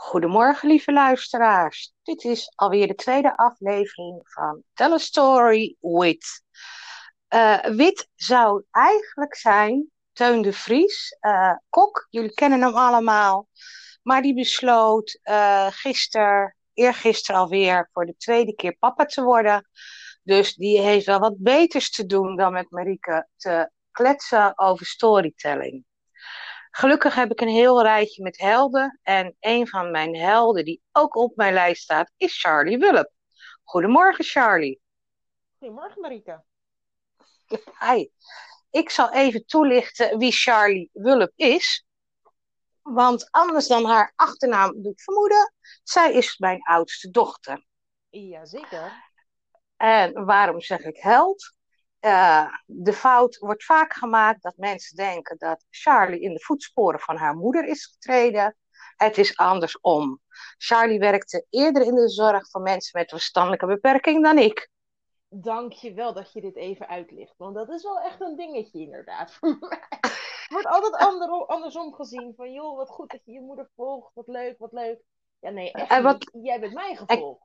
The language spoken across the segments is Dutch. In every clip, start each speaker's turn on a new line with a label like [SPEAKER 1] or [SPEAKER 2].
[SPEAKER 1] Goedemorgen, lieve luisteraars. Dit is alweer de tweede aflevering van Tell a Story with. Eh, wit zou eigenlijk zijn Teun de Vries, uh, kok. Jullie kennen hem allemaal. Maar die besloot uh, gisteren, eergisteren alweer, voor de tweede keer papa te worden. Dus die heeft wel wat beters te doen dan met Marieke te kletsen over storytelling. Gelukkig heb ik een heel rijtje met helden. En een van mijn helden die ook op mijn lijst staat is Charlie Wulp. Goedemorgen Charlie.
[SPEAKER 2] Goedemorgen Marika.
[SPEAKER 1] Hi. Ik zal even toelichten wie Charlie Wulp is. Want anders dan haar achternaam doe ik vermoeden, zij is mijn oudste dochter.
[SPEAKER 2] Jazeker.
[SPEAKER 1] En waarom zeg ik held? Uh, de fout wordt vaak gemaakt dat mensen denken dat Charlie in de voetsporen van haar moeder is getreden. Het is andersom. Charlie werkte eerder in de zorg voor mensen met verstandelijke beperking dan ik.
[SPEAKER 2] Dank je wel dat je dit even uitlicht, want dat is wel echt een dingetje inderdaad voor mij. Wordt altijd ander, andersom gezien, van joh, wat goed dat je je moeder volgt, wat leuk, wat leuk. Ja nee, echt en wat, jij bent mij gevolgd.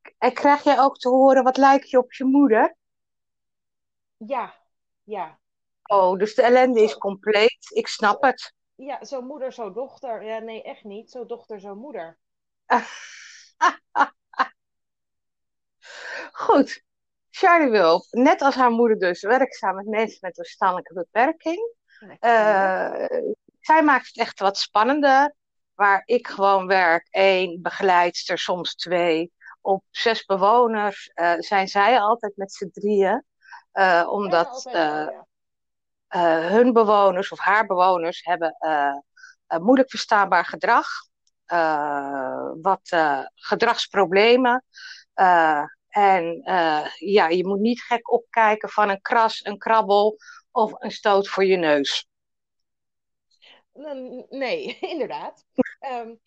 [SPEAKER 1] En, en krijg jij ook te horen, wat lijkt je op je moeder?
[SPEAKER 2] Ja, ja.
[SPEAKER 1] Oh, dus de ellende is compleet. Ik snap het.
[SPEAKER 2] Ja, zo moeder, zo dochter. Ja, nee, echt niet. Zo dochter, zo moeder.
[SPEAKER 1] Goed. Charlie Wilp, net als haar moeder dus, werkzaam met mensen met een verstandelijke beperking. Uh, zij maakt het echt wat spannender. Waar ik gewoon werk, één begeleidster, soms twee. Op zes bewoners uh, zijn zij altijd met z'n drieën. Uh, omdat uh, uh, hun bewoners of haar bewoners hebben moeilijk verstaanbaar gedrag. wat gedragsproblemen. en ja, je moet niet gek opkijken van een kras, een krabbel of een stoot voor je neus.
[SPEAKER 2] Nee, inderdaad. um,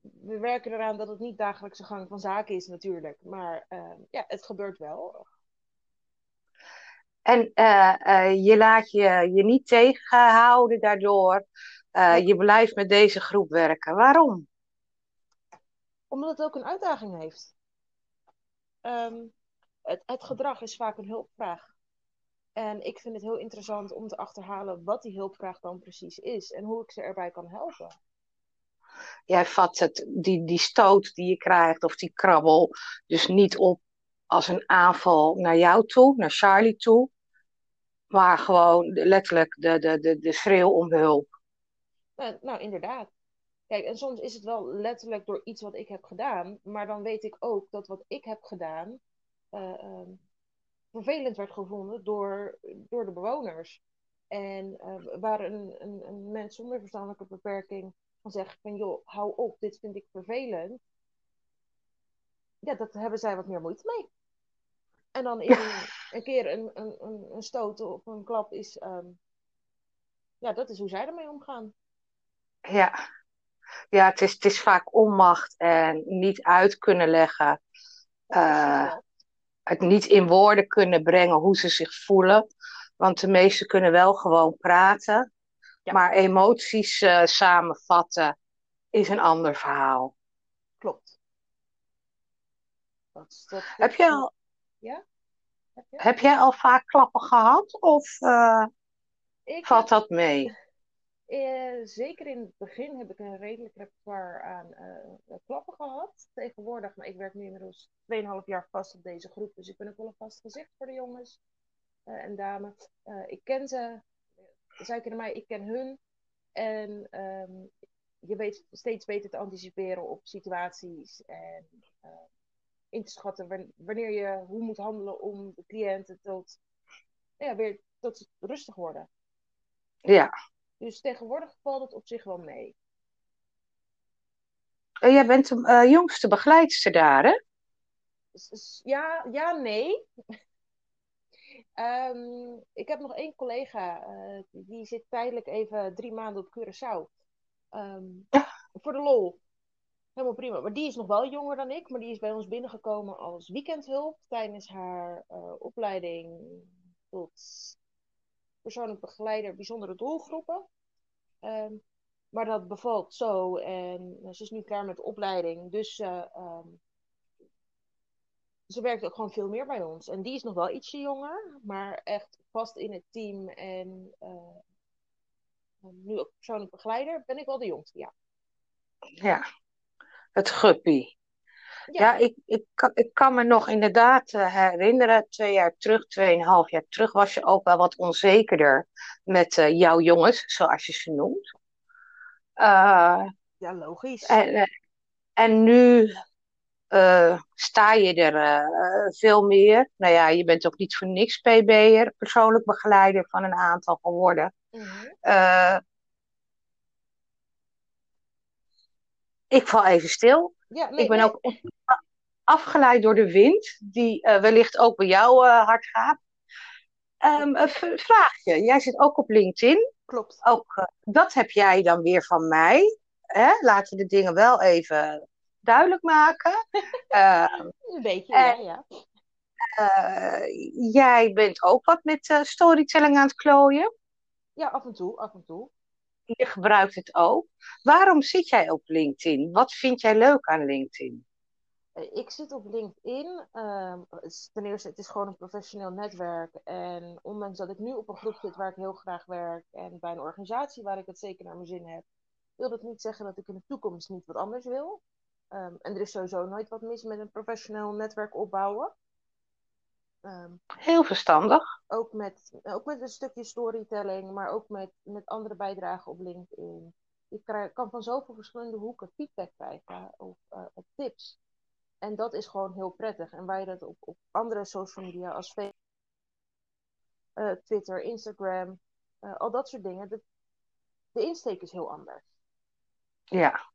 [SPEAKER 2] we werken eraan dat het niet dagelijkse gang van zaken is natuurlijk. Maar uh, ja, het gebeurt wel.
[SPEAKER 1] En uh, uh, je laat je, je niet tegenhouden daardoor. Uh, je blijft met deze groep werken. Waarom?
[SPEAKER 2] Omdat het ook een uitdaging heeft. Um, het, het, gedrag is vaak een hulpvraag. En ik vind het heel interessant om te achterhalen wat die hulpvraag dan precies is en hoe ik ze erbij kan helpen.
[SPEAKER 1] Jij vat het, die, die stoot die je krijgt of die krabbel dus niet op als een aanval naar jou toe, naar Charlie toe, maar gewoon letterlijk de, de, de, de schreeuw om hulp.
[SPEAKER 2] Nou, nou, inderdaad. Kijk, en soms is het wel letterlijk door iets wat ik heb gedaan, maar dan weet ik ook dat wat ik heb gedaan uh, uh, vervelend werd gevonden door, door de bewoners. En uh, waar een, een, een mens zonder verstandelijke beperking van zegt van joh, hou op, dit vind ik vervelend. Ja, dat hebben zij wat meer moeite mee. En dan in een keer een, een, een, stoot of een klap is. Um, ja, dat is hoe zij ermee omgaan.
[SPEAKER 1] Ja, ja het, is, het is vaak onmacht en niet uit kunnen leggen. Uh, het niet in woorden kunnen brengen hoe ze zich voelen. Want de meesten kunnen wel gewoon praten. Ja. Maar emoties uh, samenvatten is een ander verhaal.
[SPEAKER 2] Klopt.
[SPEAKER 1] Dat, dat, Heb je al,
[SPEAKER 2] ja?
[SPEAKER 1] Heb, jij al vaak klappen gehad? Of uh, valt dat mee?
[SPEAKER 2] Uh, zeker in het begin heb ik een redelijk repertoire aan uh, klappen gehad. Tegenwoordig, maar ik werk nu inmiddels 2,5 jaar vast op deze groep. Dus ik ben ook wel een vast gezicht voor de jongens en dames. ik ken ze, zij kennen mij, ik ken hun. En um, je weet steeds beter te anticiperen op situaties. En in te schatten wanneer je hoe moet handelen om de cliënten tot, ja, weer tot rustig worden.
[SPEAKER 1] Ja.
[SPEAKER 2] Dus tegenwoordig valt het op zich wel mee.
[SPEAKER 1] Uh, jij bent de uh, jongste begeleidster daar, hè?
[SPEAKER 2] Ja, ja nee. um, ik heb nog één collega, uh, die zit tijdelijk even drie maanden op Curaçao. Um, voor de lol. Helemaal prima. Maar die is nog wel jonger dan ik, maar die is bij ons binnengekomen als weekendhulp tijdens haar uh, opleiding tot persoonlijk begeleider bijzondere doelgroepen. Um, Maar dat bevalt zo en ze is nu klaar met de opleiding. Dus ehm, ze werkt ook gewoon veel meer bij ons. En die is nog wel ietsje jonger, maar echt vast in het team. En nu ook persoonlijk begeleider, ben ik wel de jongste, ja.
[SPEAKER 1] Ja, het guppy. Ja, ik, ik, kan, ik kan me nog inderdaad uh, herinneren, twee jaar terug, tweeënhalf jaar terug, was je ook wel wat onzekerder met uh, jouw jongens, zoals je ze noemt.
[SPEAKER 2] Uh, ja, logisch.
[SPEAKER 1] En, en nu sta je er veel meer. Nou ja, je bent ook niet voor niks PB'er, persoonlijk begeleider van een aantal geworden. Mm ik val even stil. Ja, nee, ik ben ook afgeleid door de wind, die uh, wellicht ook bij jou uh, hard gaat. Um, een vraagje. Jij zit ook op LinkedIn.
[SPEAKER 2] Klopt.
[SPEAKER 1] Ook, uh, dat heb jij dan weer van mij. Hè? Laten we de dingen wel even duidelijk maken.
[SPEAKER 2] een beetje, ja.
[SPEAKER 1] jij bent ook wat met storytelling aan het klooien.
[SPEAKER 2] Ja, af en toe, af en toe
[SPEAKER 1] je gebruikt het ook. Waarom zit jij op LinkedIn? Wat vind jij leuk aan LinkedIn?
[SPEAKER 2] Ik zit op LinkedIn. Uh, ten eerste, het is gewoon een professioneel netwerk. En ondanks dat ik nu op een groep zit waar ik heel graag werk en bij een organisatie waar ik het zeker naar mijn zin heb, wil dat niet zeggen dat ik in de toekomst niet wat anders wil. Um, en er is sowieso nooit wat mis met een professioneel netwerk opbouwen.
[SPEAKER 1] Um, Heel verstandig.
[SPEAKER 2] Ook met, ook met een stukje storytelling, maar ook met, met andere bijdragen op LinkedIn. Ik krijg, kan van zoveel verschillende hoeken feedback krijgen of uh, tips. En dat is gewoon heel prettig. En waar je dat op, op andere social media als Facebook, uh, Twitter, Instagram, uh, al dat soort dingen, de, de insteek is heel anders.
[SPEAKER 1] Ja.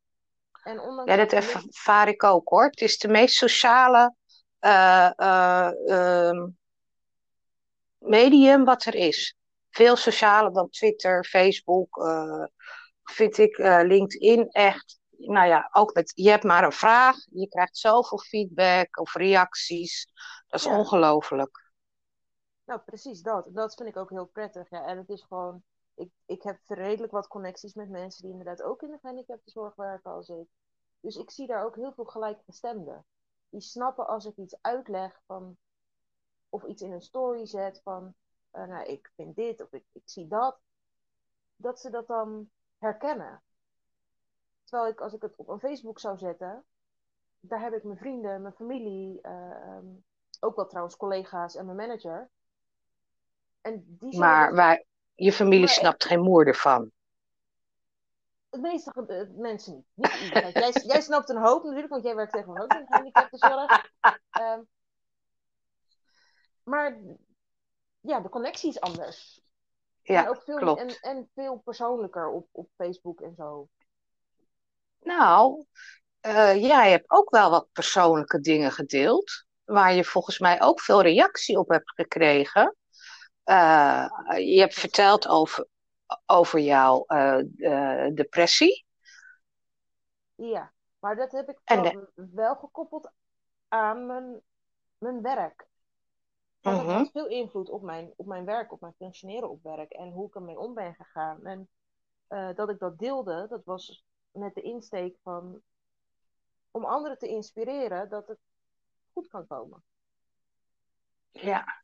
[SPEAKER 1] En ondanks ja, dat ervaar ik ook hoor. Het is de meest sociale uh, uh, medium wat er is. Veel socialer dan Twitter, Facebook, uh, vind ik LinkedIn echt. Nou ja, ook met, je hebt maar een vraag, je krijgt zoveel feedback of reacties. Dat is ja. ongelooflijk.
[SPEAKER 2] Nou, precies dat. Dat vind ik ook heel prettig. Ja. En het is gewoon, ik, ik heb redelijk wat connecties met mensen die inderdaad ook in de gehandicaptenzorg werken als ik. Dus ik zie daar ook heel veel gelijkgestemden die snappen als ik iets uitleg van, of iets in een story zet van, uh, nou, ik vind dit of ik, ik zie dat, dat ze dat dan herkennen. Terwijl ik, als ik het op een Facebook zou zetten, daar heb ik mijn vrienden, mijn familie, uh, ook wel trouwens collega's en mijn manager.
[SPEAKER 1] En die maar waar, je familie maar, snapt geen moer ervan
[SPEAKER 2] meeste uh, mensen niet. niet iedereen. jij, jij snapt een hoop natuurlijk, want jij werkt tegenwoordig ook in gehandicaptenzorg. Um, maar ja, de connectie is anders.
[SPEAKER 1] Ja,
[SPEAKER 2] en ook veel,
[SPEAKER 1] klopt.
[SPEAKER 2] En, en veel persoonlijker op, op Facebook en zo.
[SPEAKER 1] Nou, uh, jij hebt ook wel wat persoonlijke dingen gedeeld. Waar je volgens mij ook veel reactie op hebt gekregen. Uh, je hebt verteld over, over jouw uh, depressie.
[SPEAKER 2] Ja, maar dat heb ik wel, wel gekoppeld aan mijn, mijn werk. Dat uh -huh. had veel invloed op mijn, op mijn werk, op mijn functioneren op werk en hoe ik ermee om ben gegaan. En uh, dat ik dat deelde, dat was met de insteek van om anderen te inspireren dat het goed kan komen.
[SPEAKER 1] Ja,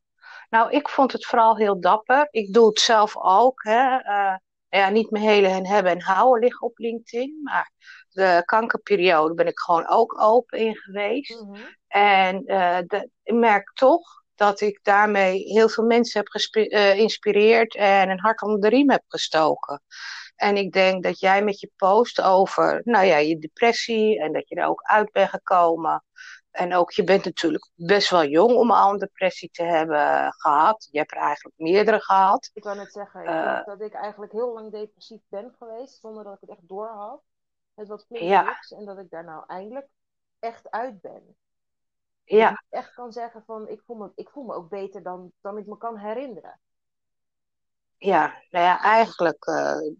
[SPEAKER 1] nou, ik vond het vooral heel dapper. Ik doe het zelf ook. Hè. Uh, ja, niet mijn hele en hebben en houden liggen op LinkedIn. Maar de kankerperiode ben ik gewoon ook open in geweest. Mm -hmm. En uh, de, ik merk toch dat ik daarmee heel veel mensen heb geïnspireerd uh, en een hart onder de riem heb gestoken. En ik denk dat jij met je post over nou ja, je depressie en dat je er ook uit bent gekomen. En ook, je bent natuurlijk best wel jong om al een depressie te hebben gehad. Je hebt er eigenlijk meerdere gehad.
[SPEAKER 2] Ik wou net zeggen, ik uh, dat ik eigenlijk heel lang depressief ben geweest, zonder dat ik het echt door had. Met wat flink ja. en dat ik daar nou eindelijk echt uit ben.
[SPEAKER 1] Ja.
[SPEAKER 2] Dat ik echt kan zeggen van, ik voel me, ik voel me ook beter dan, dan ik me kan herinneren.
[SPEAKER 1] Ja, nou ja, eigenlijk uh,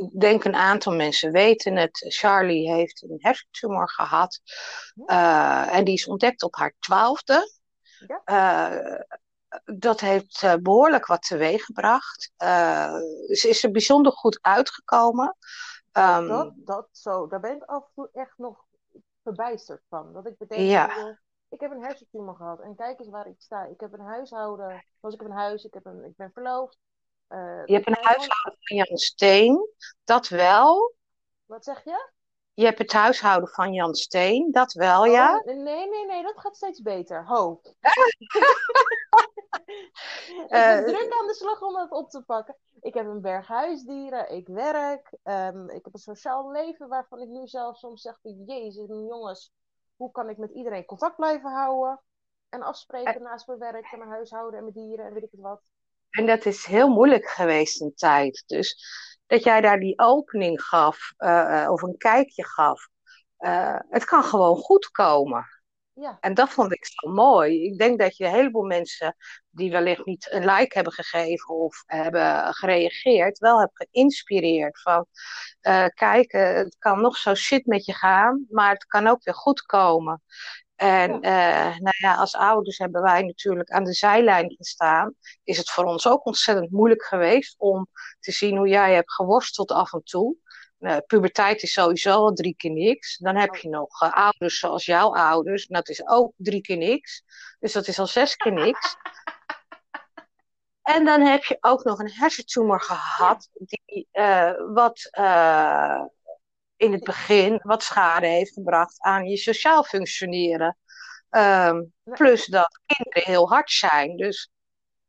[SPEAKER 1] ik denk een aantal mensen weten het. Charlie heeft een hersentumor gehad. Uh, en die is ontdekt op haar twaalfde. Ja. Uh, dat heeft uh, behoorlijk wat teweeg gebracht. ze is er bijzonder goed uitgekomen. Um,
[SPEAKER 2] dat, dat zo, daar ben ik af en toe echt nog verbijsterd van. Dat ik bedenk,
[SPEAKER 1] ja.
[SPEAKER 2] ik heb een hersentumor gehad en kijk eens waar ik sta. Ik heb een huishouden, zoals ik heb een huis, ik, heb een, ik ben verloofd.
[SPEAKER 1] Uh, je hebt een huishouden van Jan Steen, dat wel.
[SPEAKER 2] Wat zeg je?
[SPEAKER 1] Je hebt het huishouden van Jan Steen, dat wel, ja?
[SPEAKER 2] Oh, nee, nee, nee, dat gaat steeds beter. Ho. ik ben uh, druk aan de slag om het op te pakken. Ik heb een berg huisdieren, ik werk, um, ik heb een sociaal leven waarvan ik nu zelf soms zeg: Jezus, jongens, hoe kan ik met iedereen contact blijven houden? En afspreken en... naast mijn werk en mijn huishouden en mijn dieren en weet ik het wat.
[SPEAKER 1] En dat is heel moeilijk geweest een tijd. Dus dat jij daar die opening gaf, uh, of een kijkje gaf. Uh, het kan gewoon goed komen.
[SPEAKER 2] Ja.
[SPEAKER 1] En dat vond ik zo mooi. Ik denk dat je een heleboel mensen die wellicht niet een like hebben gegeven of hebben gereageerd, wel hebt geïnspireerd van uh, kijk, het kan nog zo shit met je gaan, maar het kan ook weer goed komen. En ja. Uh, nou ja, als ouders hebben wij natuurlijk aan de zijlijn gestaan. Is het voor ons ook ontzettend moeilijk geweest om te zien hoe jij hebt geworsteld af en toe. Uh, puberteit is sowieso al drie keer niks. Dan heb je nog uh, ouders zoals jouw ouders. En dat is ook drie keer niks. Dus dat is al zes keer niks. en dan heb je ook nog een hersentumor gehad. Die uh, wat in het begin wat schade heeft gebracht aan je sociaal functioneren. Um, plus dat kinderen heel hard zijn. Dus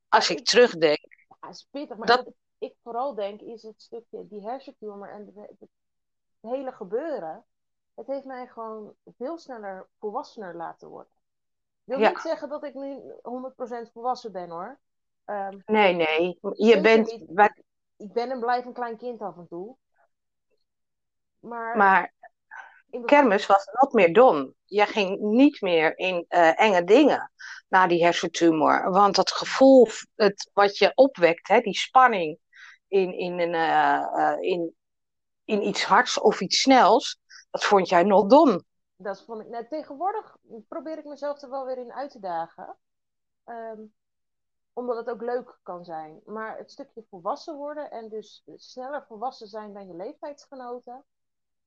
[SPEAKER 1] als ik terugdenk.
[SPEAKER 2] Ja, is pittig, maar dat... wat ik vooral denk is het stukje, die hersentumor en het hele gebeuren. Het heeft mij gewoon veel sneller volwassener laten worden. Ik wil ja. niet zeggen dat ik nu 100% volwassen ben hoor. Um,
[SPEAKER 1] nee, nee. Je bent.
[SPEAKER 2] Ik ben en blijf een klein kind af en toe. Maar,
[SPEAKER 1] maar kermis was wat meer dom. Je ging niet meer in uh, enge dingen na die hersentumor. Want dat gevoel het, wat je opwekt, hè, die spanning in, in, een, uh, uh, in, in iets hards of iets snels, dat vond jij nog dom.
[SPEAKER 2] Dat vond ik net. Tegenwoordig probeer ik mezelf er wel weer in uit te dagen. Um, omdat het ook leuk kan zijn. Maar het stukje volwassen worden en dus sneller volwassen zijn dan je leeftijdsgenoten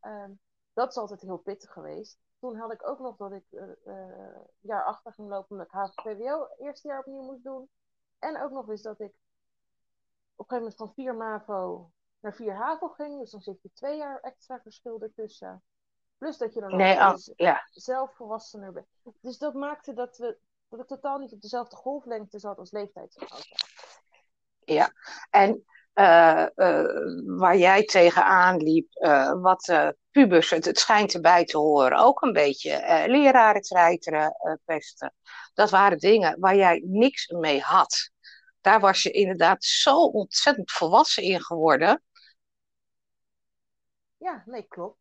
[SPEAKER 2] Um, dat is altijd heel pittig geweest. Toen had ik ook nog dat ik uh, uh, jaar achter ging lopen met HVPWO eerste jaar opnieuw moest doen. En ook nog eens dat ik op een gegeven moment van 4 MAVO naar 4 HAVO ging. Dus dan zit je twee jaar extra verschil ertussen. Plus dat je dan
[SPEAKER 1] nee,
[SPEAKER 2] ook
[SPEAKER 1] dus ja.
[SPEAKER 2] zelf volwassener bent. Dus dat maakte dat we dat ik totaal niet op dezelfde golflengte zat als leeftijdsgenoten.
[SPEAKER 1] Ja, en uh, uh, waar jij tegenaan liep, uh, wat pubers, het, het, schijnt erbij te horen, ook een beetje leraren treiteren, pesten. Dat waren dingen waar jij niks mee had. Daar was je inderdaad zo ontzettend volwassen in geworden.
[SPEAKER 2] Ja, nee, klopt.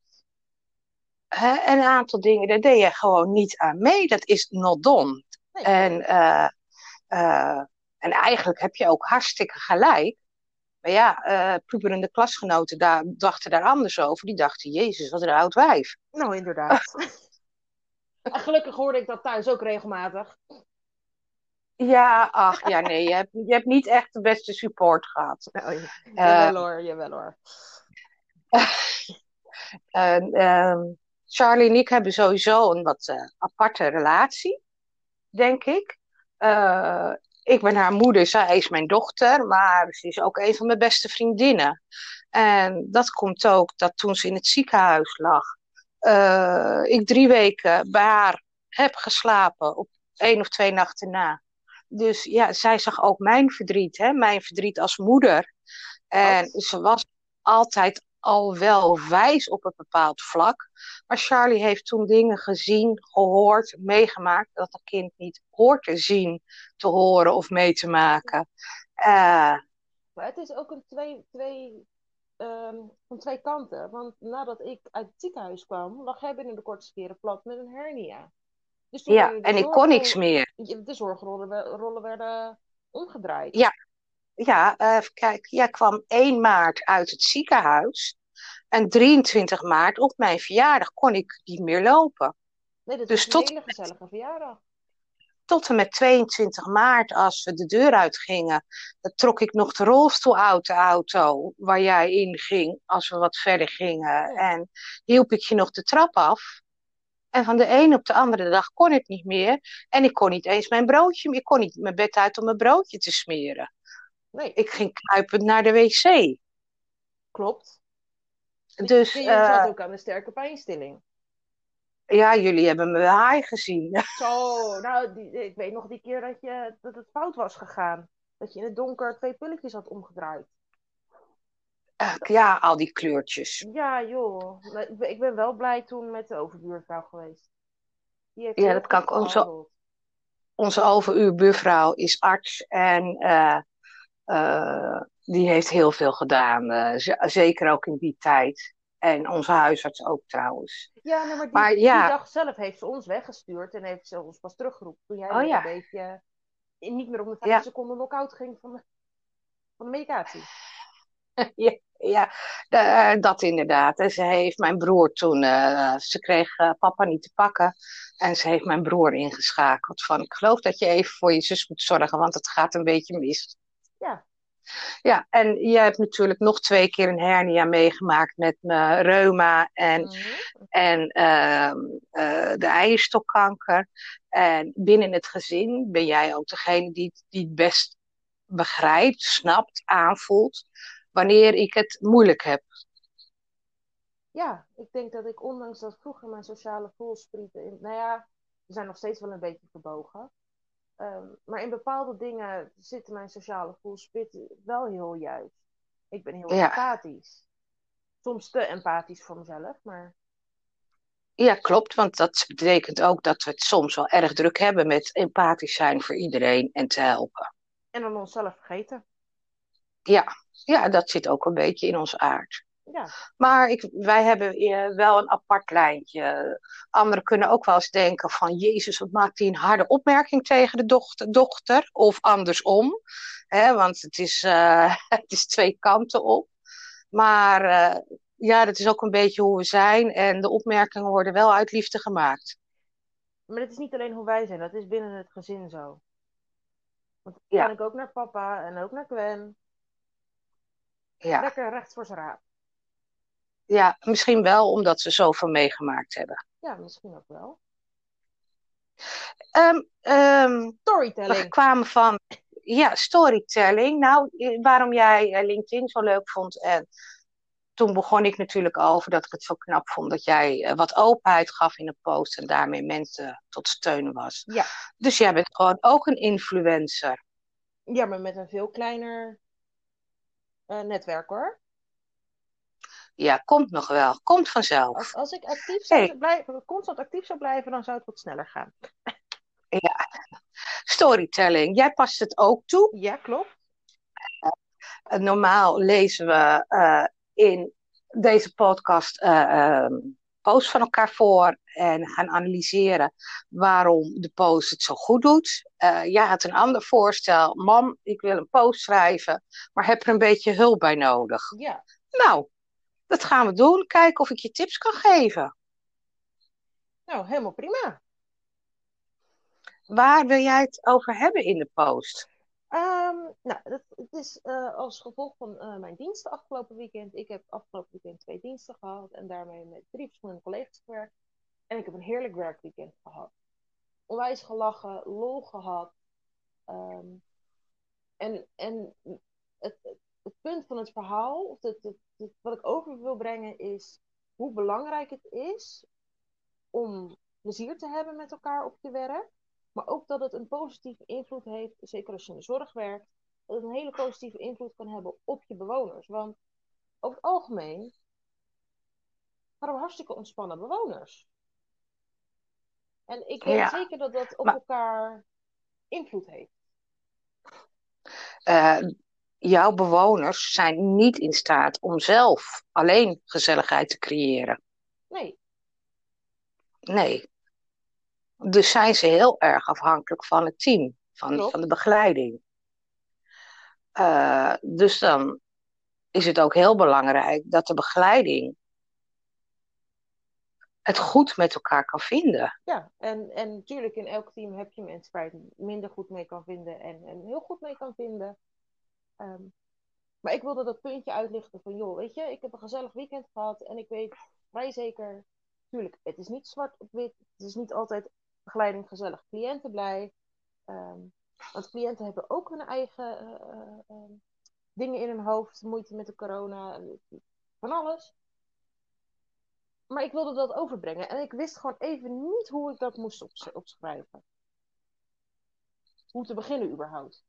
[SPEAKER 1] en een aantal dingen, daar deed je gewoon niet aan mee. Dat is not done. Nee, en, en eigenlijk heb je ook hartstikke gelijk. Maar ja, uh, puberende klasgenoten daar, dachten daar anders over. Die dachten, jezus, wat een oud wijf.
[SPEAKER 2] Nou, inderdaad. en gelukkig hoorde ik dat thuis ook regelmatig.
[SPEAKER 1] Ja, ach, ja, nee, je hebt, je hebt niet echt de beste support gehad.
[SPEAKER 2] Nou, jawel uh, hoor, jawel hoor.
[SPEAKER 1] uh, Charlie en ik hebben sowieso een wat uh, aparte relatie, denk ik. Ik ben haar moeder, zij is mijn dochter, maar ze is ook een van mijn beste vriendinnen. En dat komt ook dat toen ze in het ziekenhuis lag, uh, ik drie weken bij haar heb geslapen op één of twee nachten na. Dus ja, zij zag ook mijn verdriet, hè? mijn verdriet als moeder. En oh. ze was altijd al wel wijs op een bepaald vlak. Maar Charlie heeft toen dingen gezien, gehoord, meegemaakt dat een kind niet hoort te zien, te horen of mee te maken. Uh,
[SPEAKER 2] maar het is ook een twee, twee, um, van twee kanten. Want nadat ik uit het ziekenhuis kwam, lag hij binnen de kortste keren plat met een hernia.
[SPEAKER 1] Dus ja, en ik kon niks meer.
[SPEAKER 2] De zorgrollen rollen werden omgedraaid.
[SPEAKER 1] Ja, ja, uh, kijk, jij kwam 1 maart uit het ziekenhuis. En 23 maart, op mijn verjaardag, kon ik niet meer lopen.
[SPEAKER 2] Nee, dat dus is een tot... hele gezellige verjaardag.
[SPEAKER 1] tot en met 22 maart, als we de deur uitgingen, trok ik nog de rolstoel uit de auto waar jij in ging als we wat verder gingen. En hielp ik je nog de trap af. En van de een op de andere dag kon ik niet meer. En ik kon niet eens mijn broodje, ik kon niet mijn bed uit om mijn broodje te smeren. Nee. Ik ging kruipend naar de wc.
[SPEAKER 2] Klopt.
[SPEAKER 1] Dus,
[SPEAKER 2] je, uh, zat ook aan een sterke pijnstilling.
[SPEAKER 1] Ja, jullie hebben me haai gezien.
[SPEAKER 2] Zo, nou, die, ik weet nog die keer dat, je, dat het fout was gegaan. Dat je in het donker twee pilletjes had omgedraaid.
[SPEAKER 1] Uh, ja, al die kleurtjes.
[SPEAKER 2] Ja, joh. Ik ben wel blij toen met de overbuurvrouw geweest.
[SPEAKER 1] Die heeft ja, dat kan ik. Onze, onze overuurbuurvrouw is arts en uh, uh, die heeft heel veel gedaan. zeker ook in die tijd. En onze huisarts ook trouwens.
[SPEAKER 2] Ja, maar, die, die dag zelf heeft ze ons weggestuurd en heeft ze ons pas teruggeroepen. Toen jij oh, ja. een beetje niet meer om de 5 seconden knock-out ging van de, van de medicatie.
[SPEAKER 1] ja, ja eh, dat inderdaad. En ze heeft mijn broer toen, uh, ze kreeg uh, papa niet te pakken. En ze heeft mijn broer ingeschakeld van, ik geloof dat je even voor je zus moet zorgen, want het gaat een beetje mis.
[SPEAKER 2] Ja.
[SPEAKER 1] Ja, en je hebt natuurlijk nog twee keer een hernia meegemaakt met mijn reuma en, mm -hmm. en uh, uh, de eierstokkanker. En binnen het gezin ben jij ook degene die, die het best begrijpt, snapt, aanvoelt wanneer ik het moeilijk heb.
[SPEAKER 2] Ja, ik denk dat ik ondanks dat vroeger mijn sociale voelsprieten, nou ja, ze zijn nog steeds wel een beetje verbogen. Um, maar in bepaalde dingen zitten mijn sociale voelspit wel heel juist. Ik ben heel ja. empathisch. Soms te empathisch voor mezelf, maar.
[SPEAKER 1] Ja, klopt, want dat betekent ook dat we het soms wel erg druk hebben met empathisch zijn voor iedereen en te helpen.
[SPEAKER 2] En dan onszelf vergeten.
[SPEAKER 1] Ja, ja, dat zit ook een beetje in ons aard.
[SPEAKER 2] Ja.
[SPEAKER 1] Maar ik, wij hebben eh, wel een apart lijntje. Anderen kunnen ook wel eens denken van... Jezus, wat maakt hij een harde opmerking tegen de dochter? dochter? Of andersom. Hè, want het is, uh, het is twee kanten op. Maar uh, ja, dat is ook een beetje hoe we zijn. En de opmerkingen worden wel uit liefde gemaakt.
[SPEAKER 2] Maar het is niet alleen hoe wij zijn. Dat is binnen het gezin zo. Want dan ja. kan ik ook naar papa en ook naar Gwen. Ja. Lekker rechts voor zijn raap.
[SPEAKER 1] Ja, misschien wel omdat ze zoveel meegemaakt hebben.
[SPEAKER 2] Ja, misschien ook wel.
[SPEAKER 1] Um, um,
[SPEAKER 2] storytelling.
[SPEAKER 1] We kwamen van, ja, storytelling. Nou, waarom jij eh, LinkedIn zo leuk vond. En toen begon ik natuurlijk over dat ik het zo knap vond dat jij eh, wat openheid gaf in een post en daarmee mensen tot steun was.
[SPEAKER 2] Ja.
[SPEAKER 1] Dus jij bent gewoon ook een influencer.
[SPEAKER 2] Ja, maar met een veel kleiner uh, netwerk hoor.
[SPEAKER 1] Ja, komt nog wel. Komt vanzelf.
[SPEAKER 2] Als, als ik actief zou hey. blijven, constant actief zou blijven, dan zou het wat sneller gaan.
[SPEAKER 1] Ja. Storytelling. Jij past het ook toe?
[SPEAKER 2] Ja, klopt.
[SPEAKER 1] Uh, normaal lezen we uh, in deze podcast uh, posts van elkaar voor en gaan analyseren waarom de post het zo goed doet. jij had een ander voorstel. Mam, ik wil een post schrijven, maar heb er een beetje hulp bij nodig.
[SPEAKER 2] Ja.
[SPEAKER 1] Nou, dat gaan we doen. Kijken of ik je tips kan geven.
[SPEAKER 2] Nou, helemaal prima.
[SPEAKER 1] Waar wil jij het over hebben in de post?
[SPEAKER 2] Um, nou, het, het is uh, als gevolg van uh, mijn diensten afgelopen weekend. Ik heb afgelopen weekend twee diensten gehad en daarmee met drie verschillende collega's gewerkt. En ik heb een heerlijk werkweekend gehad. Onwijs gelachen, lol gehad. Um, en en het, het punt van het verhaal, of het, het, wat ik over wil brengen, is hoe belangrijk het is om plezier te hebben met elkaar op je werk. Maar ook dat het een positieve invloed heeft, zeker als je in de zorg werkt, dat het een hele positieve invloed kan hebben op je bewoners. Want over het algemeen waren we hartstikke ontspannen bewoners. En ik weet zeker dat dat op elkaar invloed heeft.
[SPEAKER 1] Uh, jouw bewoners zijn niet in staat om zelf alleen gezelligheid te creëren.
[SPEAKER 2] Nee.
[SPEAKER 1] Nee. Dus zijn ze heel erg afhankelijk van het team, van, van de begeleiding. Uh, dus dan is het ook heel belangrijk dat de begeleiding het goed met elkaar kan vinden.
[SPEAKER 2] Ja, en, en natuurlijk in elk team heb je mensen waar je het minder goed mee kan vinden en, en heel goed mee kan vinden. Ehm, maar ik wilde dat puntje uitlichten van, joh, weet je, ik heb een gezellig weekend gehad en ik weet vrij zeker, tuurlijk, het is niet zwart op wit, het is niet altijd begeleiding gezellig, cliënten blij. Ehm, want cliënten hebben ook hun eigen eh, eh, ehm, dingen in hun hoofd, moeite met de corona, van alles. Maar ik wilde dat overbrengen en ik wist gewoon even niet hoe ik dat moest opschrijven. Hoe te beginnen überhaupt.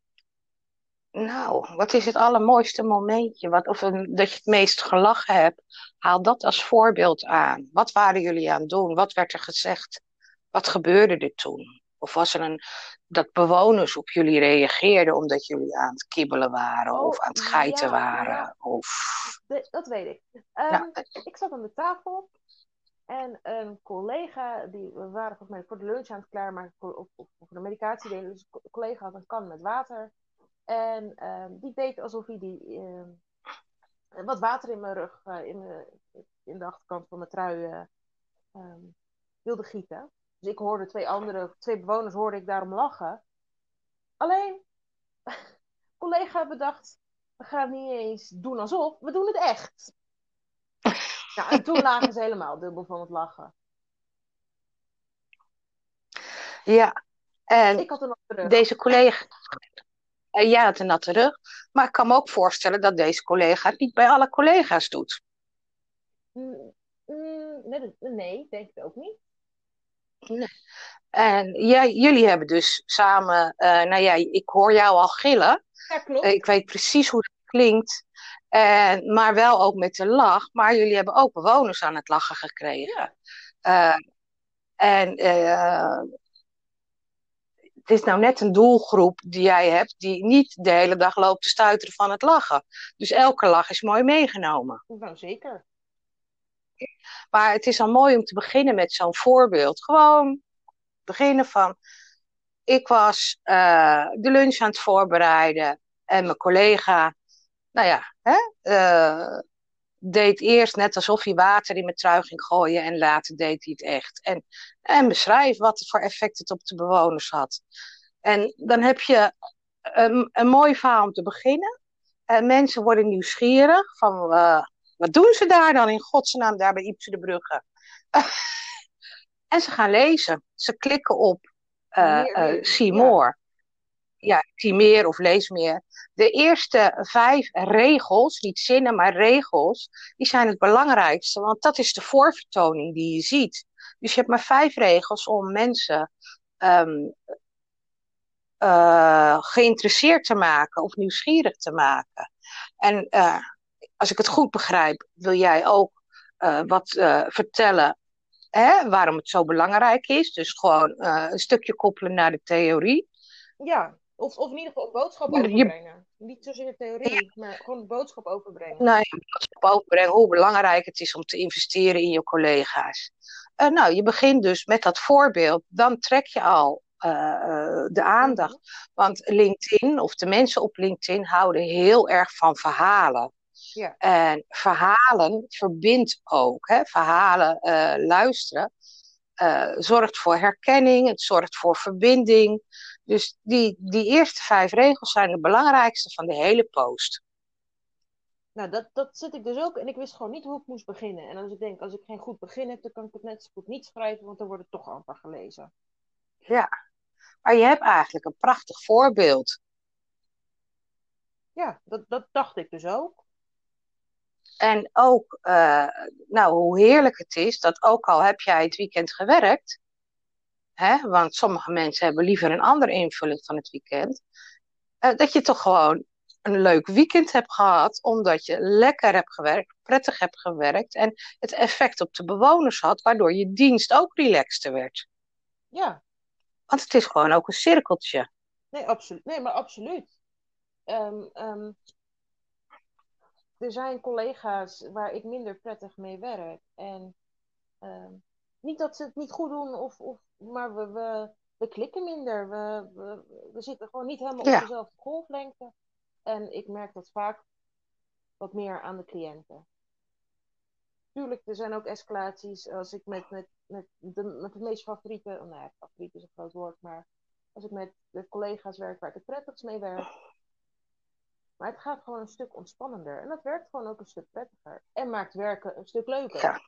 [SPEAKER 1] Nou, wat is het allermooiste momentje? Wat, of een, dat je het meest gelachen hebt? Haal dat als voorbeeld aan. Wat waren jullie aan het doen? Wat werd er gezegd? Wat gebeurde er toen? Of was er een, dat bewoners op jullie reageerden omdat jullie aan het kibbelen waren
[SPEAKER 2] Oh,
[SPEAKER 1] of aan het geiten
[SPEAKER 2] ja,
[SPEAKER 1] waren?
[SPEAKER 2] ja.
[SPEAKER 1] Of,
[SPEAKER 2] De- dat weet ik. Ehm,
[SPEAKER 1] Nou,
[SPEAKER 2] ik zat aan de tafel en een collega, die, we waren volgens mij voor de lunch aan het klaarmaken of, of, of voor de medicatie deden. Dus een collega had een kan met water. En ehm, die deed alsof hij die, ehm, wat water in mijn rug, eh, in, mijn, in de achterkant van mijn trui eh, ehm, wilde gieten. Dus ik hoorde twee andere, twee bewoners hoorde ik daarom lachen. Alleen, collega bedacht, we gaan niet eens doen alsof, we doen het echt. Nou, en toen lagen ze helemaal dubbel van het lachen.
[SPEAKER 1] ja, en
[SPEAKER 2] Ik had nog terug.
[SPEAKER 1] deze collega, eh, jij had een natte rug, maar ik kan me ook voorstellen dat deze collega het niet bij alle collega's doet.
[SPEAKER 2] Mm, mm, nee, nee, denk ik ook niet.
[SPEAKER 1] En jij, jullie hebben dus samen, eh, nou ja, ik hoor jou al gillen.
[SPEAKER 2] Ja, klopt.
[SPEAKER 1] Ik weet precies hoe het klinkt. En, maar wel ook met de lach. Maar jullie hebben ook bewoners aan het lachen gekregen.
[SPEAKER 2] Ja,
[SPEAKER 1] Eh, en het is nou net een doelgroep die jij hebt, die niet de hele dag loopt te stuiteren van het lachen. Dus elke lach is mooi meegenomen.
[SPEAKER 2] nou zeker.
[SPEAKER 1] Maar het is al mooi om te beginnen met zo'n voorbeeld. Gewoon beginnen van. Ik was eh, de lunch aan het voorbereiden en mijn collega, nou ja, hè, eh, deed eerst net alsof hij water in mijn trui ging gooien en later deed hij het echt. En, en beschrijf wat voor effect het op de bewoners had. En dan heb je een, een mooi verhaal om te beginnen. En mensen worden nieuwsgierig van eh, wat doen ze daar dan in godsnaam daar bij Iepse de Brugge? en ze gaan lezen. Ze klikken op eh eh,
[SPEAKER 2] meer,
[SPEAKER 1] see more. Ja, zie meer of lees meer. De eerste vijf regels, niet zinnen, maar regels, die zijn het belangrijkste, want dat is de voorvertoning die je ziet. Dus je hebt maar vijf regels om mensen ehm, eh, geïnteresseerd te maken of nieuwsgierig te maken. En eh, als ik het goed begrijp, wil jij ook eh, wat vertellen hè, waarom het zo belangrijk is. Dus gewoon een stukje koppelen naar de theorie.
[SPEAKER 2] Ja, of, of in ieder geval een boodschap
[SPEAKER 1] Je-
[SPEAKER 2] overbrengen. Niet zozeer theorie, maar gewoon een boodschap overbrengen.
[SPEAKER 1] Nou, je boodschap overbrengen hoe belangrijk het is om te investeren in je collega's. Eh, nou, je begint dus met dat voorbeeld, dan trek je al eh, eh, de aandacht. Want LinkedIn, of de mensen op LinkedIn, houden heel erg van verhalen.
[SPEAKER 2] Ja.
[SPEAKER 1] En verhalen verbindt ook. Hè? Verhalen luisteren zorgt voor herkenning, het zorgt voor verbinding. Dus die, die eerste vijf regels zijn de belangrijkste van de hele post.
[SPEAKER 2] Nou, dat, dat zit ik dus ook. En ik wist gewoon niet hoe ik moest beginnen. En als ik denk, als ik geen goed begin heb, dan kan ik het net zo goed niet schrijven, want dan wordt het toch amper gelezen.
[SPEAKER 1] Ja, maar je hebt eigenlijk een prachtig voorbeeld.
[SPEAKER 2] Ja, dat, dat dacht ik dus ook.
[SPEAKER 1] En ook, eh, nou, hoe heerlijk het is dat ook al heb jij het weekend gewerkt, hè, want sommige mensen hebben liever een andere invulling van het weekend, eh, dat je toch gewoon een leuk weekend hebt gehad, omdat je lekker hebt gewerkt, prettig hebt gewerkt en het effect op de bewoners had, waardoor je dienst ook relaxter werd.
[SPEAKER 2] Ja,
[SPEAKER 1] Want het is gewoon ook een cirkeltje.
[SPEAKER 2] nee, absoluut. Nee, maar absoluut. Ehm, er zijn collega's waar ik minder prettig mee werk. En ehm, niet dat ze het niet goed doen, of, of, maar we, we, we klikken minder. We, we, we zitten gewoon niet helemaal
[SPEAKER 1] Ja.
[SPEAKER 2] op dezelfde golflengte. En ik merk dat vaak wat meer aan de cliënten. tuurlijk, er zijn ook escalaties. Als ik met, met, met, de, met de meest favoriete, oh, nou ja, favoriet is een groot woord, maar als ik met de collega's werk waar ik het prettigst mee werk. Maar het gaat gewoon een stuk ontspannender. En dat werkt gewoon ook een stuk prettiger. En maakt werken een stuk leuker.
[SPEAKER 1] Ja.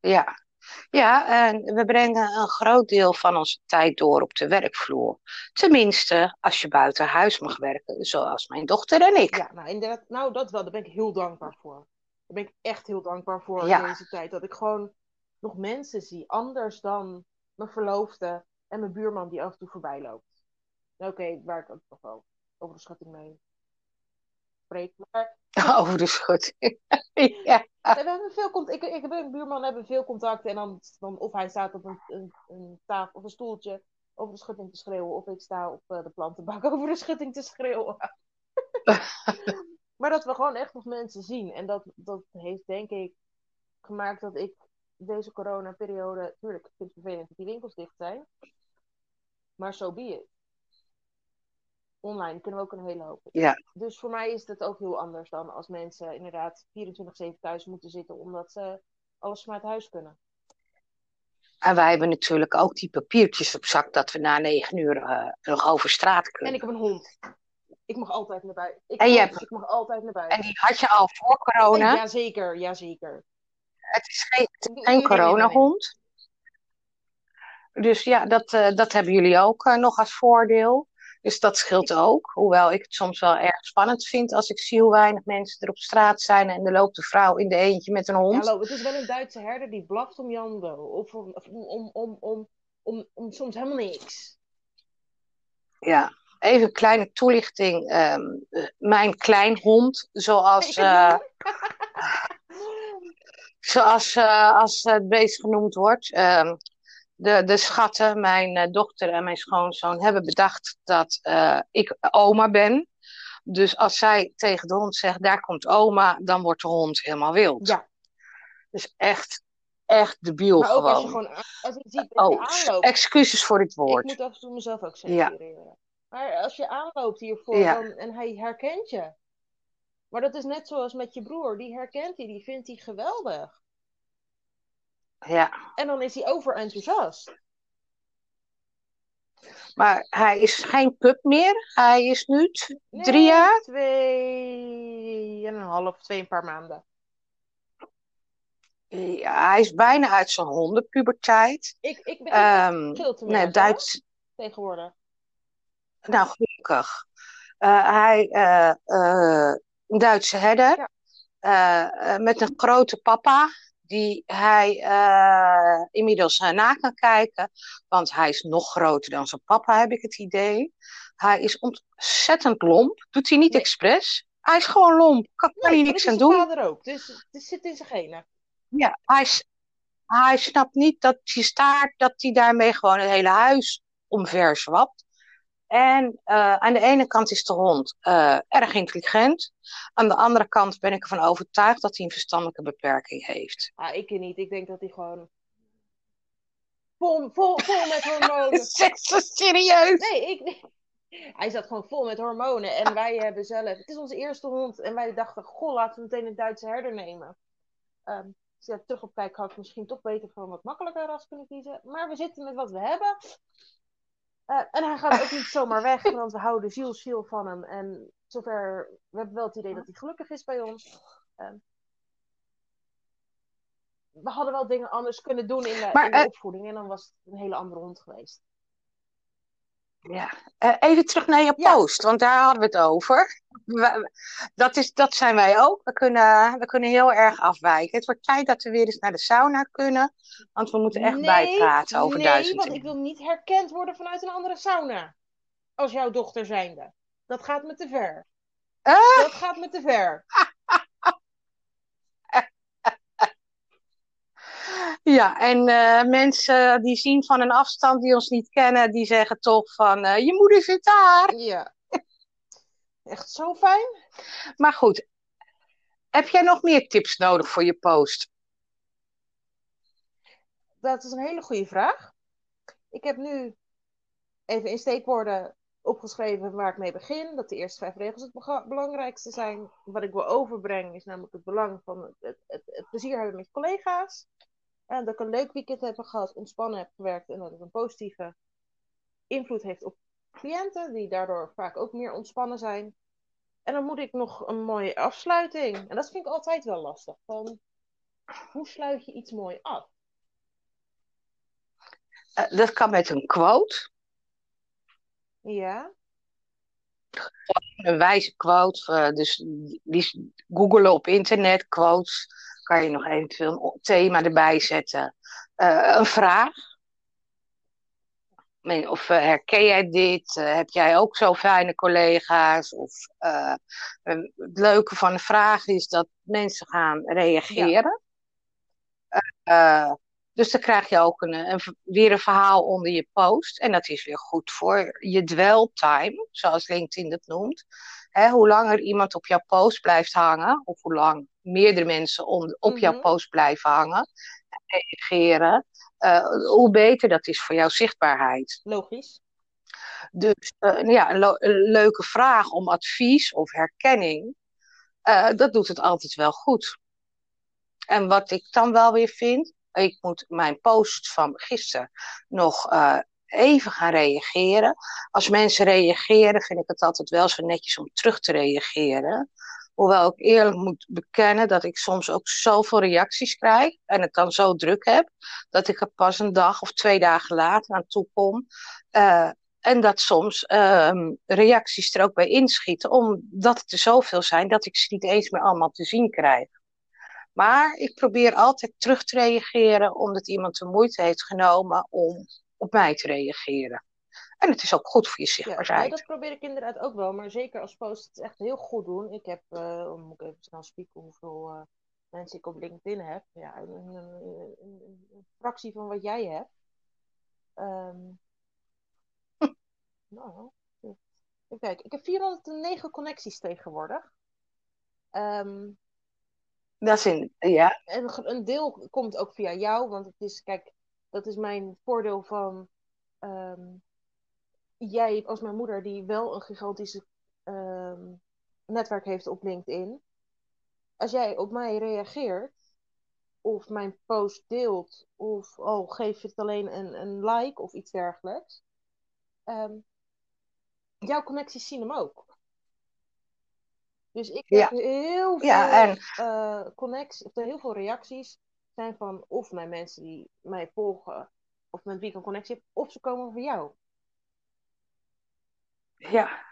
[SPEAKER 1] Ja, ja, en we brengen een groot deel van onze tijd door op de werkvloer. Tenminste, als je buiten huis mag werken, zoals mijn dochter en ik.
[SPEAKER 2] Ja, nou inderdaad, nou dat wel, daar ben ik heel dankbaar voor. Daar ben ik echt heel dankbaar voor in deze tijd. Dat ik gewoon nog mensen zie, anders dan mijn verloofde en mijn buurman die af en toe voorbij loopt. Nou, oké, waar ik ook nog wel over de schatting mee spreek. Maar...
[SPEAKER 1] Over de schutting. ja.
[SPEAKER 2] We hebben veel. Ik, ik en mijn buurman hebben veel contact. En dan, dan of hij staat op een, een, een tafel of een stoeltje over de schutting te schreeuwen. Of ik sta op uh, de plantenbak over de schutting te schreeuwen. maar dat we gewoon echt nog mensen zien. En dat, dat heeft denk ik gemaakt dat ik deze coronaperiode... Tuurlijk, ik vind het vervelend dat die winkels dicht zijn. Maar zo so be it online kunnen we ook een hele hoop.
[SPEAKER 1] Ja.
[SPEAKER 2] Dus voor mij is het ook heel anders dan als mensen inderdaad 24-7 thuis moeten zitten omdat ze alles vanuit huis kunnen.
[SPEAKER 1] En wij hebben natuurlijk ook die papiertjes op zak dat we na negen uur uh, nog over straat kunnen.
[SPEAKER 2] En ik heb een hond. Ik mag altijd naar buiten. Ik,
[SPEAKER 1] en je hebt...
[SPEAKER 2] ik mag altijd naar buiten.
[SPEAKER 1] En die had je al voor corona?
[SPEAKER 2] Jazeker, jazeker.
[SPEAKER 1] Het is geen, geen coronahond. Dus ja, dat, uh, dat hebben jullie ook uh, nog als voordeel. Dus dat scheelt ook. Hoewel ik het soms wel erg spannend vind als ik zie hoe weinig mensen er op straat zijn en er loopt een vrouw in de eentje met een hond.
[SPEAKER 2] Hallo, het is wel een Duitse herder die blaft om Jando. Of om, om, om, om, om, om soms helemaal niks.
[SPEAKER 1] Ja, even een kleine toelichting. Um, mijn kleinhond, zoals, uh, zoals uh, als het beest genoemd wordt. Um, de, de schatten, mijn uh, dochter en mijn schoonzoon, hebben bedacht dat uh, ik oma ben. Dus als zij tegen de hond zegt, daar komt oma, dan wordt de hond helemaal wild.
[SPEAKER 2] Ja.
[SPEAKER 1] Dus echt, echt debiel maar ook gewoon.
[SPEAKER 2] Als je gewoon als je ziet dat
[SPEAKER 1] oh,
[SPEAKER 2] je aanloopt.
[SPEAKER 1] excuses voor dit woord.
[SPEAKER 2] Ik moet af en toe mezelf ook censureren. Ja. Maar als je aanloopt hiervoor ja. dan, en hij herkent je. Maar dat is net zoals met je broer. Die herkent hij, die vindt hij geweldig.
[SPEAKER 1] Ja.
[SPEAKER 2] En dan is hij overenthousiast.
[SPEAKER 1] Maar hij is geen pup meer. Hij is nu nee, drie jaar?
[SPEAKER 2] Twee en een half, twee een paar maanden.
[SPEAKER 1] Ja, hij is bijna uit zijn hondenpuberteit.
[SPEAKER 2] Ik, ik ben um, veel te
[SPEAKER 1] nee, Duits...
[SPEAKER 2] tegenwoordig.
[SPEAKER 1] Nou, gelukkig. Uh, hij, uh, uh, een Duitse herder. Ja. met een grote papa die hij uh, inmiddels uh, na kan kijken. Want hij is nog groter dan zijn papa, heb ik het idee. Hij is ontzettend lomp. Doet hij niet nee. expres. Hij is gewoon lomp. Kan, kan
[SPEAKER 2] nee,
[SPEAKER 1] hij niks aan doen.
[SPEAKER 2] vader ook. Dus het zit in zijn genen.
[SPEAKER 1] Ja, hij, hij snapt niet dat je staart, dat hij daarmee gewoon het hele huis omver zwapt. En uh, aan de ene kant is de hond uh, erg intelligent. Aan de andere kant ben ik ervan overtuigd dat hij een verstandelijke beperking heeft.
[SPEAKER 2] Ah, ik niet. Ik denk dat hij gewoon vol, vol, vol met hormonen.
[SPEAKER 1] Zeg zo serieus?
[SPEAKER 2] Nee, ik Hij zat gewoon vol met hormonen. En wij hebben zelf... Het is onze eerste hond. En wij dachten, goh, laten we meteen een Duitse herder nemen. Um, als ik terug op kijk, had ik misschien toch beter een wat makkelijker ras kunnen kiezen. Maar we zitten met wat we hebben. Uh, en hij gaat ook niet zomaar weg, want we houden ziel, ziel van hem. En zover, we hebben wel het idee dat hij gelukkig is bij ons. Uh, we hadden wel dingen anders kunnen doen in de, maar, in de uh, opvoeding. En dan was het een hele andere hond geweest.
[SPEAKER 1] Ja, uh, even terug naar je ja. post, want daar hadden we het over. We, dat, is, dat zijn wij ook. We kunnen, we kunnen heel erg afwijken. Het wordt tijd dat we weer eens naar de sauna kunnen, want we moeten echt
[SPEAKER 2] nee,
[SPEAKER 1] bijpraten over
[SPEAKER 2] nee,
[SPEAKER 1] duizend
[SPEAKER 2] want ik wil niet herkend worden vanuit een andere sauna. Als jouw dochter zijnde. Dat gaat me te ver.
[SPEAKER 1] Uh?
[SPEAKER 2] Dat gaat me te ver.
[SPEAKER 1] Ja, en uh, mensen die zien van een afstand, die ons niet kennen, die zeggen toch van, uh, je moeder zit daar.
[SPEAKER 2] Ja. Echt zo fijn.
[SPEAKER 1] Maar goed, heb jij nog meer tips nodig voor je post?
[SPEAKER 2] Dat is een hele goede vraag. Ik heb nu even in steekwoorden opgeschreven waar ik mee begin. Dat de eerste vijf regels het belangrijkste zijn. Wat ik wil overbrengen is namelijk het belang van het, het, het, plezier hebben met collega's. En dat ik een leuk weekend heb gehad, ontspannen heb gewerkt en dat het een positieve invloed heeft op cliënten, die daardoor vaak ook meer ontspannen zijn. En dan moet ik nog een mooie afsluiting. En dat vind ik altijd wel lastig. Van, hoe sluit je iets mooi af?
[SPEAKER 1] Uh, dat kan met een quote.
[SPEAKER 2] Ja.
[SPEAKER 1] Een wijze quote. Uh, dus die googelen op internet, quotes. Kan je nog eventueel een thema erbij zetten. Uh, een vraag. Of herken jij dit? heb jij ook zo fijne collega's? Of het leuke van de vraag is dat mensen gaan reageren. Ja. Dus dan krijg je ook een, een, weer een verhaal onder je post. En dat is weer goed voor je dwell time, zoals LinkedIn dat noemt. Hoe langer iemand op jouw post blijft hangen, of hoe lang meerdere mensen op jouw mhm. post blijven hangen en reageren, uh, hoe beter dat is voor jouw zichtbaarheid.
[SPEAKER 2] Logisch.
[SPEAKER 1] Dus uh, ja, een, een, leuke vraag om advies of herkenning, uh, dat doet het altijd wel goed. En wat ik dan wel weer vind, ik moet mijn post van gisteren nog even gaan reageren. Als mensen reageren, vind ik het altijd wel zo netjes om terug te reageren. Hoewel ik eerlijk moet bekennen dat ik soms ook zoveel reacties krijg en het dan zo druk heb, dat ik er pas een dag of twee dagen later aan toe kom. Uh, en dat soms uh, reacties er ook bij inschieten, omdat het er zoveel zijn dat ik ze niet eens meer allemaal te zien krijg. Maar ik probeer altijd terug te reageren omdat iemand de moeite heeft genomen om op mij te reageren. En het is ook goed voor je zichtbaarheid.
[SPEAKER 2] Ja, dat probeer ik inderdaad ook wel. Maar zeker als posts het echt heel goed doen. Ik heb, uh, moet ik even snel spieken hoeveel uh, mensen ik op LinkedIn heb. Ja, een, een, een, een fractie van wat jij hebt. Um, nou, even kijken. Ik heb 409 connecties tegenwoordig. Um,
[SPEAKER 1] dat is in, ja.
[SPEAKER 2] En een deel komt ook via jou, want het is, kijk, dat is mijn voordeel van um, jij als mijn moeder, die wel een gigantische um, netwerk heeft op LinkedIn. Als jij op mij reageert, of mijn post deelt, of oh, geef het alleen een, een like of iets dergelijks. Um, jouw connecties zien hem ook. Dus ik heb heel veel ja, en... uh, connecties, of heel veel reacties zijn van of mijn mensen die mij volgen, of met wie ik een connectie heb, of ze komen van jou.
[SPEAKER 1] Ja.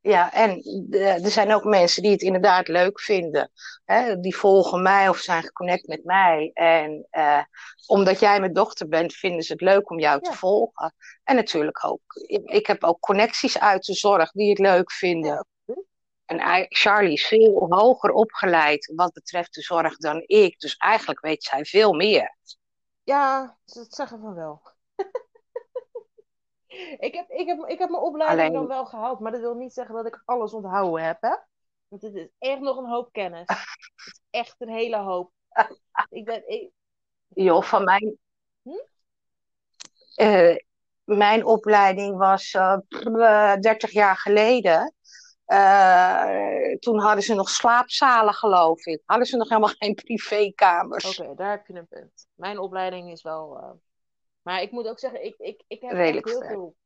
[SPEAKER 1] Ja, en er zijn ook mensen die het inderdaad leuk vinden. Hè? Die volgen mij of zijn geconnect met mij. En uh, omdat jij mijn dochter bent, vinden ze het leuk om jou te volgen. En natuurlijk ook. Ik heb ook connecties uit de zorg die het leuk vinden. En Charlie is veel hoger opgeleid wat betreft de zorg dan ik. Dus eigenlijk weet zij veel meer.
[SPEAKER 2] Ja, dat zeggen we wel. ik, heb, ik, heb, ik heb mijn opleiding dan wel gehaald, maar dat wil niet zeggen dat ik alles onthouden heb, hè? Want het is echt nog een hoop kennis. het is echt een hele hoop. ik ben, ik...
[SPEAKER 1] Joh, van mijn... Hm? Uh, mijn opleiding was uh, eh, 30 jaar geleden. Uh, toen hadden ze nog slaapzalen, geloof ik. Hadden ze nog helemaal geen privékamers.
[SPEAKER 2] Oké, daar heb je een punt. Mijn opleiding is wel. Uh... Maar ik moet ook zeggen, ik, ik, ik heb heel veel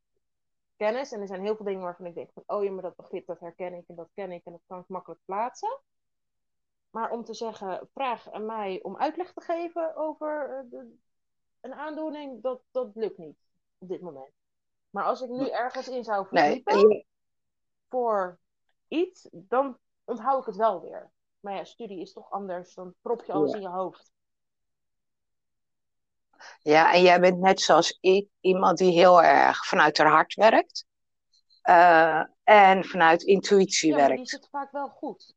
[SPEAKER 2] kennis. En er zijn heel veel dingen waarvan ik denk: van, oh ja, maar dat begrip dat herken ik en dat ken ik en dat kan ik makkelijk plaatsen. Maar om te zeggen, vraag aan mij om uitleg te geven over eh, de, een aandoening, dat, dat lukt niet op dit moment. Maar als ik nu ergens in zou verdiepen nee. voor iets, dan onthoud ik het wel weer. Maar ja, studie is toch anders. Dan prop je alles in je hoofd.
[SPEAKER 1] Ja, en jij bent net zoals ik iemand die heel erg vanuit haar hart werkt. Uh, en vanuit intuïtie ja, werkt.
[SPEAKER 2] die zit vaak wel goed.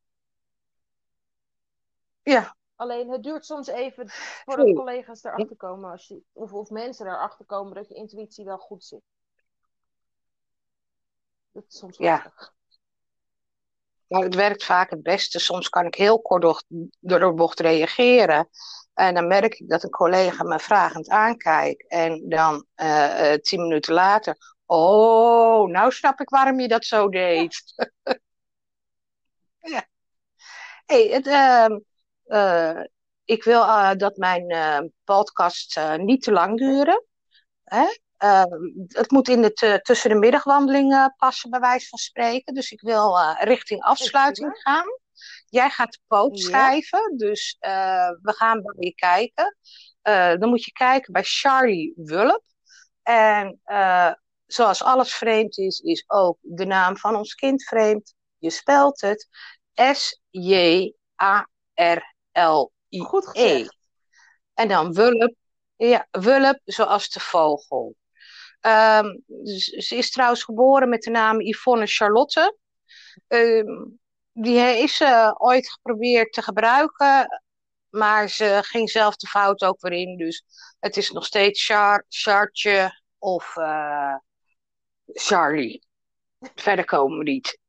[SPEAKER 1] Ja.
[SPEAKER 2] Alleen het duurt soms even voordat collega's erachter komen. Als je, of, of mensen erachter komen dat je intuïtie wel goed zit. Dat is soms lastig.
[SPEAKER 1] Maar het werkt vaak het beste. Soms kan ik heel kort door, door de bocht reageren. En dan merk ik dat een collega me vragend aankijkt. En dan uh, tien minuten later Oh, nou snap ik waarom je dat zo deed. Ja. Hey, het, ehm, eh, ik wil eh, dat mijn eh, podcast eh, niet te lang duren. Hè? Ehm, het moet in de tussen de middagwandelingen passen, bij wijze van spreken. Dus ik wil eh, richting afsluiting gaan. Jij gaat de poot
[SPEAKER 2] Ja.
[SPEAKER 1] schrijven, dus eh, we gaan bij je kijken. Eh, dan moet je kijken bij Charlie Wulp. En eh, zoals alles vreemd is, is ook de naam van ons kind vreemd. Je spelt het S-J-A-R-L-I-E.
[SPEAKER 2] Goed gezegd.
[SPEAKER 1] En dan Wulp, ja, Wulp zoals de vogel. Ehm, ze is trouwens geboren met de naam Yvonne Charlotte. Ehm, die is ze ooit geprobeerd te gebruiken, maar ze ging zelf de fout ook weer in. Dus het is nog steeds Char, Chartje of eh, Charlie. Verder komen we niet.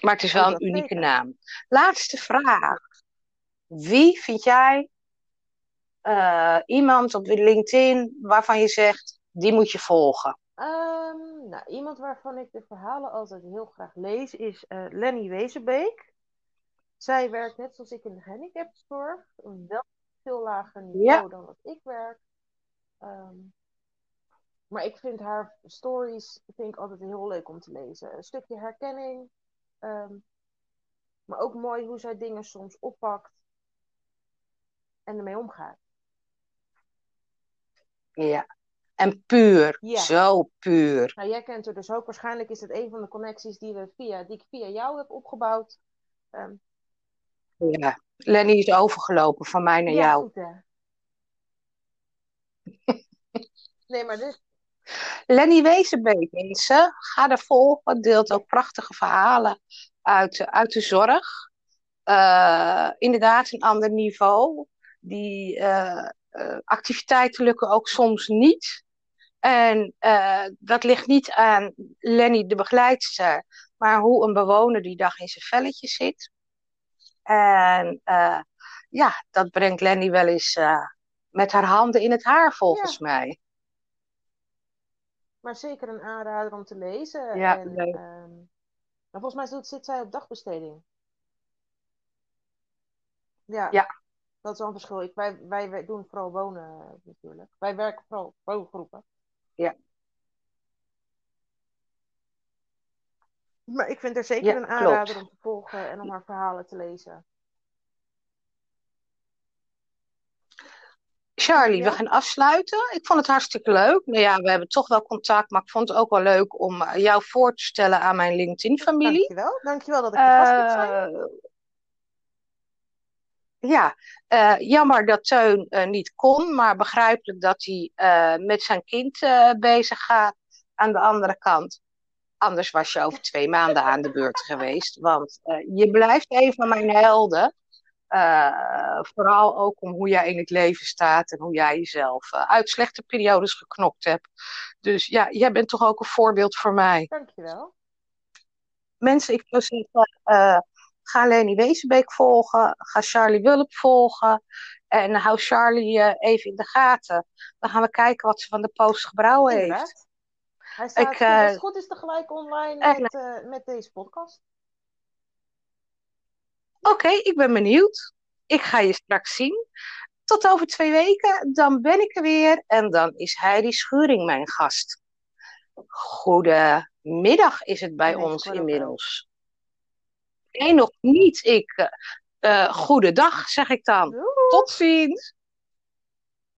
[SPEAKER 1] Maar het is wel
[SPEAKER 2] Oh,
[SPEAKER 1] een unieke naam. Laatste vraag. Wie vind jij eh, iemand op LinkedIn waarvan je zegt, die moet je volgen?
[SPEAKER 2] Ehm, nou, iemand waarvan ik de verhalen altijd heel graag lees is eh, Lenny Wezenbeek. Zij werkt net zoals ik in de gehandicaptenzorg, een wel veel lager niveau
[SPEAKER 1] Ja.
[SPEAKER 2] dan wat ik werk. Ehm, maar ik vind haar stories vind ik altijd heel leuk om te lezen. Een stukje herkenning, ehm, maar ook mooi hoe zij dingen soms oppakt en ermee omgaat.
[SPEAKER 1] Ja. En puur,
[SPEAKER 2] Ja.
[SPEAKER 1] zo puur.
[SPEAKER 2] Nou, jij kent haar dus ook. Waarschijnlijk is het een van de connecties die, we via, die ik via jou heb opgebouwd. Ehm,
[SPEAKER 1] Ja. Lenny is overgelopen van mij naar
[SPEAKER 2] ja,
[SPEAKER 1] jou.
[SPEAKER 2] goed hè. Nee, maar dit,
[SPEAKER 1] Lenny Wezenbeek, mensen, ga er volgen. Deelt ook prachtige verhalen uit, uit de zorg. Eh, inderdaad, een ander niveau. Die eh, activiteiten lukken ook soms niet. En eh, dat ligt niet aan Lenny de begeleidster, maar hoe een bewoner die dag in zijn velletje zit. En eh, ja, dat brengt Lenny wel eens eh, met haar handen in het haar, volgens
[SPEAKER 2] Ja.
[SPEAKER 1] mij.
[SPEAKER 2] maar zeker een aanrader om te lezen.
[SPEAKER 1] Ja,
[SPEAKER 2] en,
[SPEAKER 1] leuk.
[SPEAKER 2] ehm, volgens mij zit, zij op dagbesteding. Ja,
[SPEAKER 1] Ja.
[SPEAKER 2] dat is wel een verschil. Ik, wij, wij, wij doen vooral wonen natuurlijk. Wij werken vooral woongroepen.
[SPEAKER 1] Ja.
[SPEAKER 2] Maar ik vind er zeker
[SPEAKER 1] Ja,
[SPEAKER 2] een
[SPEAKER 1] klopt.
[SPEAKER 2] aanrader om te volgen en om haar verhalen te lezen.
[SPEAKER 1] Charlie,
[SPEAKER 2] Ja?
[SPEAKER 1] we gaan afsluiten. Ik vond het hartstikke leuk. Nou ja, we hebben toch wel contact, maar ik vond het ook wel leuk om eh, jou voor te stellen aan mijn LinkedIn-familie.
[SPEAKER 2] Dankjewel. Dankjewel dat ik zijn.
[SPEAKER 1] Eh, ja, eh, jammer dat Teun eh, niet kon, maar begrijpelijk dat hij eh, met zijn kind bezig gaat. Aan de andere kant, anders was je over twee maanden aan de beurt geweest. Want je blijft een van mijn helden. Vooral ook om hoe jij in het leven staat en hoe jij jezelf uit slechte periodes geknokt hebt. Dus ja, jij bent toch ook een voorbeeld voor mij.
[SPEAKER 2] Dankjewel.
[SPEAKER 1] Mensen, ik zou zeggen, ga Leni Wezenbeek volgen, ga Charlie Wulp volgen en hou Charlie eh, even in de gaten. Dan gaan we kijken wat ze van de post gebrouwen heeft.
[SPEAKER 2] Inderdaad. Hij staat
[SPEAKER 1] Ik,
[SPEAKER 2] goed, als
[SPEAKER 1] eh,
[SPEAKER 2] het goed is tegelijk online met, eh, met deze podcast.
[SPEAKER 1] Oké, ik ben benieuwd. Ik ga je straks zien. Tot over twee weken, dan ben ik er weer en dan is Heidi Schuring mijn gast. Goedemiddag is het bij
[SPEAKER 2] Nee,
[SPEAKER 1] ons inmiddels. Nee, nog niet. Ik, eh, goedendag zeg ik dan.
[SPEAKER 2] Doei.
[SPEAKER 1] Tot ziens.